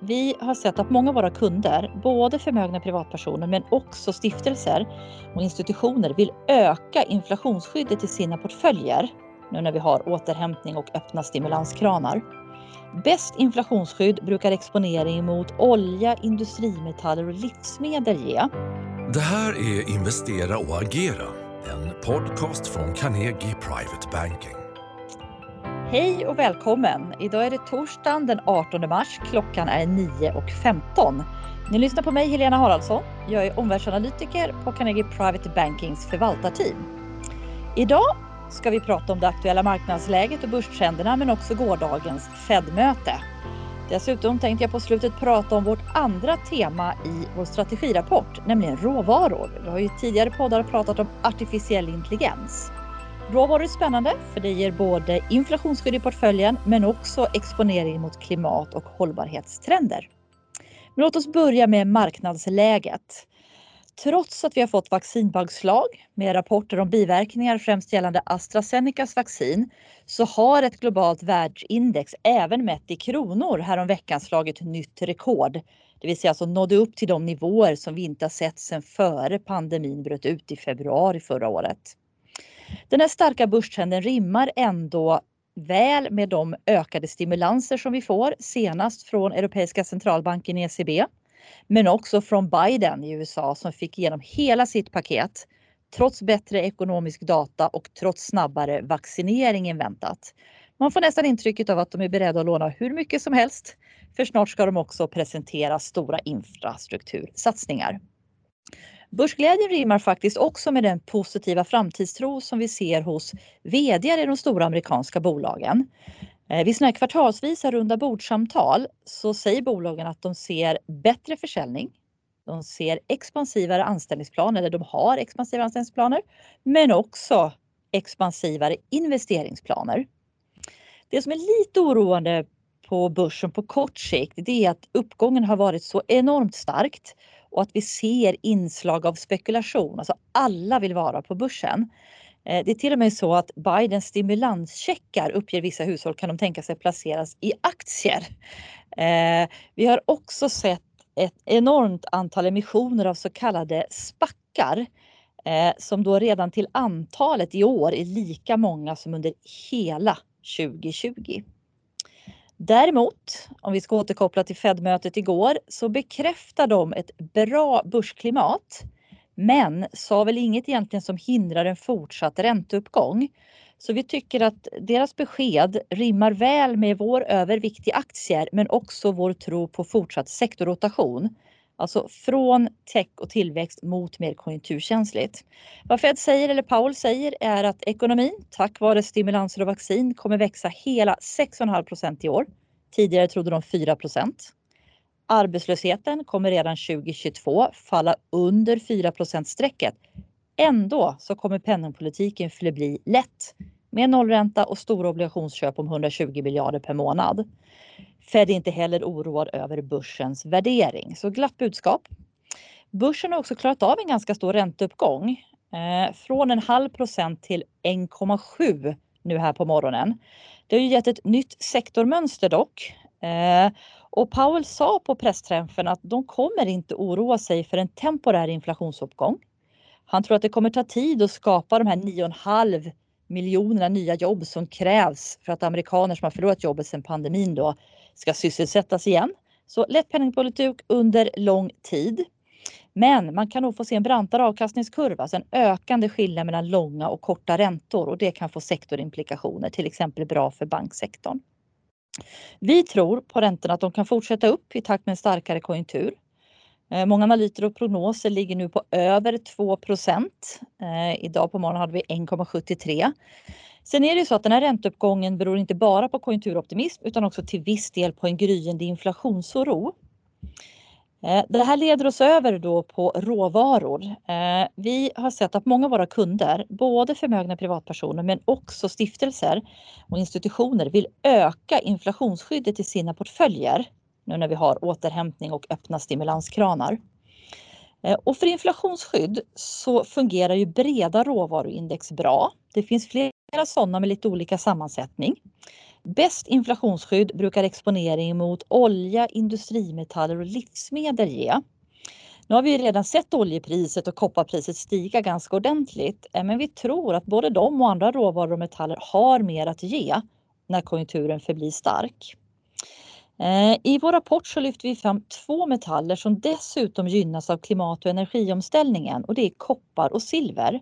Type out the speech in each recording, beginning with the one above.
Vi har sett att många av våra kunder, både förmögna privatpersoner men också stiftelser och institutioner vill öka inflationsskyddet i sina portföljer nu när vi har återhämtning och öppna stimulanskranar. Bäst inflationsskydd brukar exponering mot olja, industrimetaller och livsmedel ge. Det här är Investera och agera, en podcast från Carnegie Private Banking. Hej och välkommen! Idag är det torsdagen den 18 mars. Klockan är 9.15. Ni lyssnar på mig Helena Haraldsson. Jag är omvärldsanalytiker på Carnegie Private Bankings förvaltarteam. Idag ska vi prata om det aktuella marknadsläget och börstrenderna men också gårdagens Fed-möte. Dessutom tänkte jag på slutet prata om vårt andra tema i vår strategirapport, nämligen råvaror. Vi har ju tidigare poddar pratat om artificiell intelligens. Då var det spännande för det ger både inflationsskydd i portföljen men också exponering mot klimat och hållbarhetstrender. Men låt oss börja med marknadsläget. Trots att vi har fått vaccinbakslag med rapporter om biverkningar främst gällande AstraZenecas vaccin så har ett globalt världsindex även mätt i kronor häromveckan slagit nytt rekord. Det vill säga alltså nådde upp till de nivåer som vi inte har sett sedan före pandemin bröt ut i februari förra året. Den här starka börstrenden rimmar ändå väl med de ökade stimulanser som vi får senast från Europeiska centralbanken ECB men också från Biden i USA som fick igenom hela sitt paket trots bättre ekonomisk data och trots snabbare vaccinering än väntat. Man får nästan intrycket av att de är beredda att låna hur mycket som helst för snart ska de också presentera stora infrastruktursatsningar. Börsglädjen rimmar faktiskt också med den positiva framtidstro som vi ser hos VD i de stora amerikanska bolagen. Eh, vid sådana här kvartalsvisa runda bordsamtal så säger bolagen att de ser bättre försäljning. De ser expansivare anställningsplaner, eller de har expansiva anställningsplaner, men också expansivare investeringsplaner. Det som är lite oroande på börsen på kort sikt, det är att uppgången har varit så enormt starkt och att vi ser inslag av spekulation. Alltså alla vill vara på börsen. Eh, det är till och med så att Bidens stimulanscheckar uppger vissa hushåll kan de tänka sig placeras i aktier. Eh, vi har också sett ett enormt antal emissioner av så kallade spackar eh, som då redan till antalet i år är lika många som under hela 2020. Däremot, om vi ska återkoppla till Fed-mötet igår, så bekräftar de ett bra börsklimat men sa väl inget egentligen som hindrar en fortsatt ränteuppgång. Så vi tycker att deras besked rimmar väl med vår övervikt i aktier men också vår tro på fortsatt sektorrotation. Alltså från tech och tillväxt mot mer konjunkturkänsligt. Vad Fed säger, eller Powell säger, är att ekonomin tack vare stimulanser och vaccin kommer växa hela 6,5 procent i år. Tidigare trodde de 4 procent. Arbetslösheten kommer redan 2022 falla under 4 strecket. Ändå så kommer penningpolitiken förbli lätt med nollränta och stora obligationsköp om 120 miljarder per månad. Fed är inte heller oroad över börsens värdering, så glatt budskap. Börsen har också klarat av en ganska stor ränteuppgång eh, från en halv procent till 1,7 nu här på morgonen. Det har ju gett ett nytt sektormönster dock. Eh, och Powell sa på pressträffen att de kommer inte oroa sig för en temporär inflationsuppgång. Han tror att det kommer ta tid att skapa de här 9,5 miljonerna nya jobb som krävs för att amerikaner som har förlorat jobbet sedan pandemin då ska sysselsättas igen. Så lätt penningpolitik under lång tid. Men man kan nog få se en brantare avkastningskurva, alltså en ökande skillnad mellan långa och korta räntor och det kan få sektorimplikationer, till exempel bra för banksektorn. Vi tror på räntorna att de kan fortsätta upp i takt med en starkare konjunktur. Eh, många analyser och prognoser ligger nu på över 2 eh, Idag på morgonen hade vi 1,73. Sen är det så att den här ränteuppgången beror inte bara på konjunkturoptimism utan också till viss del på en gryende inflationsoro. Eh, det här leder oss över då på råvaror. Eh, vi har sett att många av våra kunder, både förmögna privatpersoner men också stiftelser och institutioner vill öka inflationsskyddet i sina portföljer nu när vi har återhämtning och öppna stimulanskranar. Eh, och för inflationsskydd så fungerar ju breda råvaruindex bra. Det finns flera sådana med lite olika sammansättning. Bäst inflationsskydd brukar exponering mot olja, industrimetaller och livsmedel ge. Nu har vi redan sett oljepriset och kopparpriset stiga ganska ordentligt, eh, men vi tror att både de och andra råvaror och metaller har mer att ge när konjunkturen förblir stark. Eh, I vår rapport så lyfter vi fram två metaller som dessutom gynnas av klimat och energiomställningen och det är koppar och silver.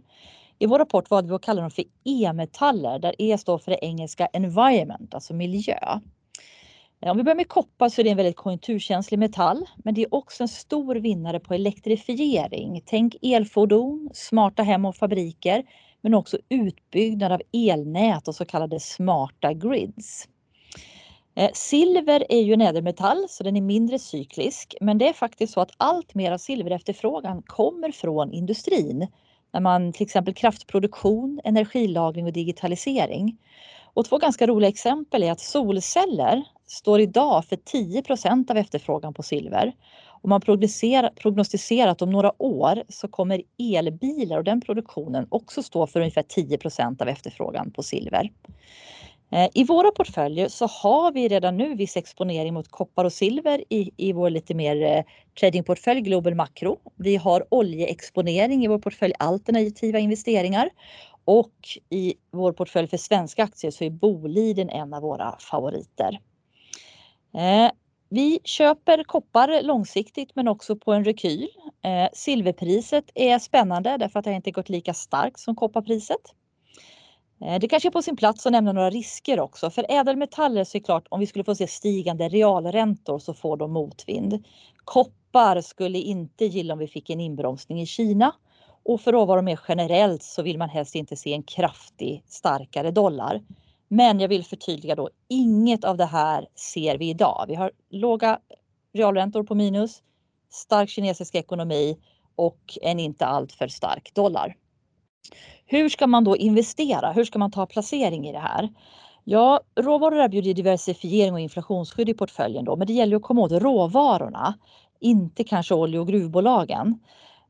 I vår rapport valde vi att kalla dem för E-metaller där E står för det engelska environment, alltså miljö. Eh, om vi börjar med koppar så är det en väldigt konjunkturkänslig metall, men det är också en stor vinnare på elektrifiering. Tänk elfordon, smarta hem och fabriker, men också utbyggnad av elnät och så kallade smarta grids. Eh, silver är ju en ädelmetall så den är mindre cyklisk, men det är faktiskt så att allt mer av silverefterfrågan kommer från industrin. När man till exempel kraftproduktion, energilagring och digitalisering. Och två ganska roliga exempel är att solceller står idag för 10% av efterfrågan på silver. Och man prognostiserar att om några år så kommer elbilar och den produktionen också stå för ungefär 10% av efterfrågan på silver. Eh, I våra portföljer så har vi redan nu viss exponering mot koppar och silver i, i vår lite mer eh, tradingportfölj Global Macro. Vi har oljeexponering i vår portfölj alternativa investeringar och i vår portfölj för svenska aktier så är Boliden en av våra favoriter. Eh, vi köper koppar långsiktigt men också på en rekyl. Silverpriset är spännande därför att det inte gått lika starkt som kopparpriset. Eh, det kanske är på sin plats att nämna några risker också. För ädelmetaller så är det klart om vi skulle få se stigande realräntor så får de motvind. Koppar skulle inte gilla om vi fick en inbromsning i Kina. Och för råvaror mer generellt så vill man helst inte se en kraftig starkare dollar. Men jag vill förtydliga då, inget av det här ser vi idag. Vi har låga realräntor på minus, stark kinesisk ekonomi och en inte alltför stark dollar. Hur ska man då investera? Hur ska man ta placering i det här? Ja, råvaror erbjuder diversifiering och inflationsskydd i portföljen då, men det gäller att komma åt råvarorna, inte kanske olje och gruvbolagen.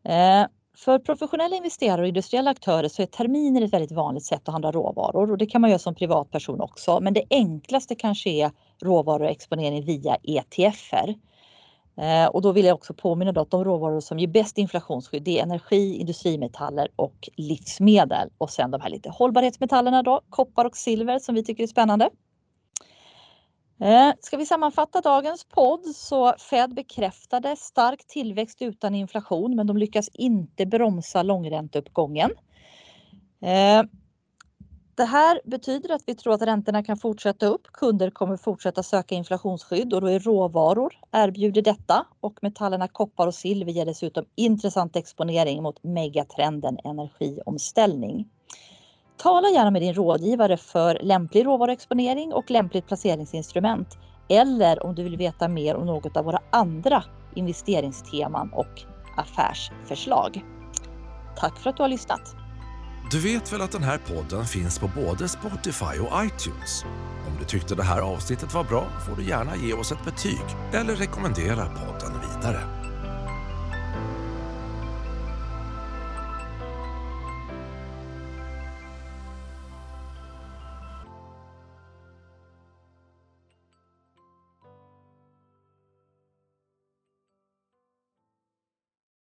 Eh, för professionella investerare och industriella aktörer så är terminer ett väldigt vanligt sätt att handla råvaror och det kan man göra som privatperson också. Men det enklaste kanske är råvaruexponering via ETFer. Eh, och då vill jag också påminna om att de råvaror som ger bäst inflationsskydd det är energi, industrimetaller och livsmedel. Och sen de här lite hållbarhetsmetallerna då, koppar och silver som vi tycker är spännande. Eh, ska vi sammanfatta dagens podd så Fed bekräftade stark tillväxt utan inflation men de lyckas inte bromsa långränteuppgången. Eh, det här betyder att vi tror att räntorna kan fortsätta upp. Kunder kommer fortsätta söka inflationsskydd och då är råvaror erbjuder detta och metallerna koppar och silver ger dessutom intressant exponering mot megatrenden energiomställning. Tala gärna med din rådgivare för lämplig råvaruexponering och lämpligt placeringsinstrument eller om du vill veta mer om något av våra andra investeringsteman och affärsförslag. Tack för att du har lyssnat! Du vet väl att den här podden finns på både Spotify och iTunes? Om du tyckte det här avsnittet var bra får du gärna ge oss ett betyg eller rekommendera podden vidare.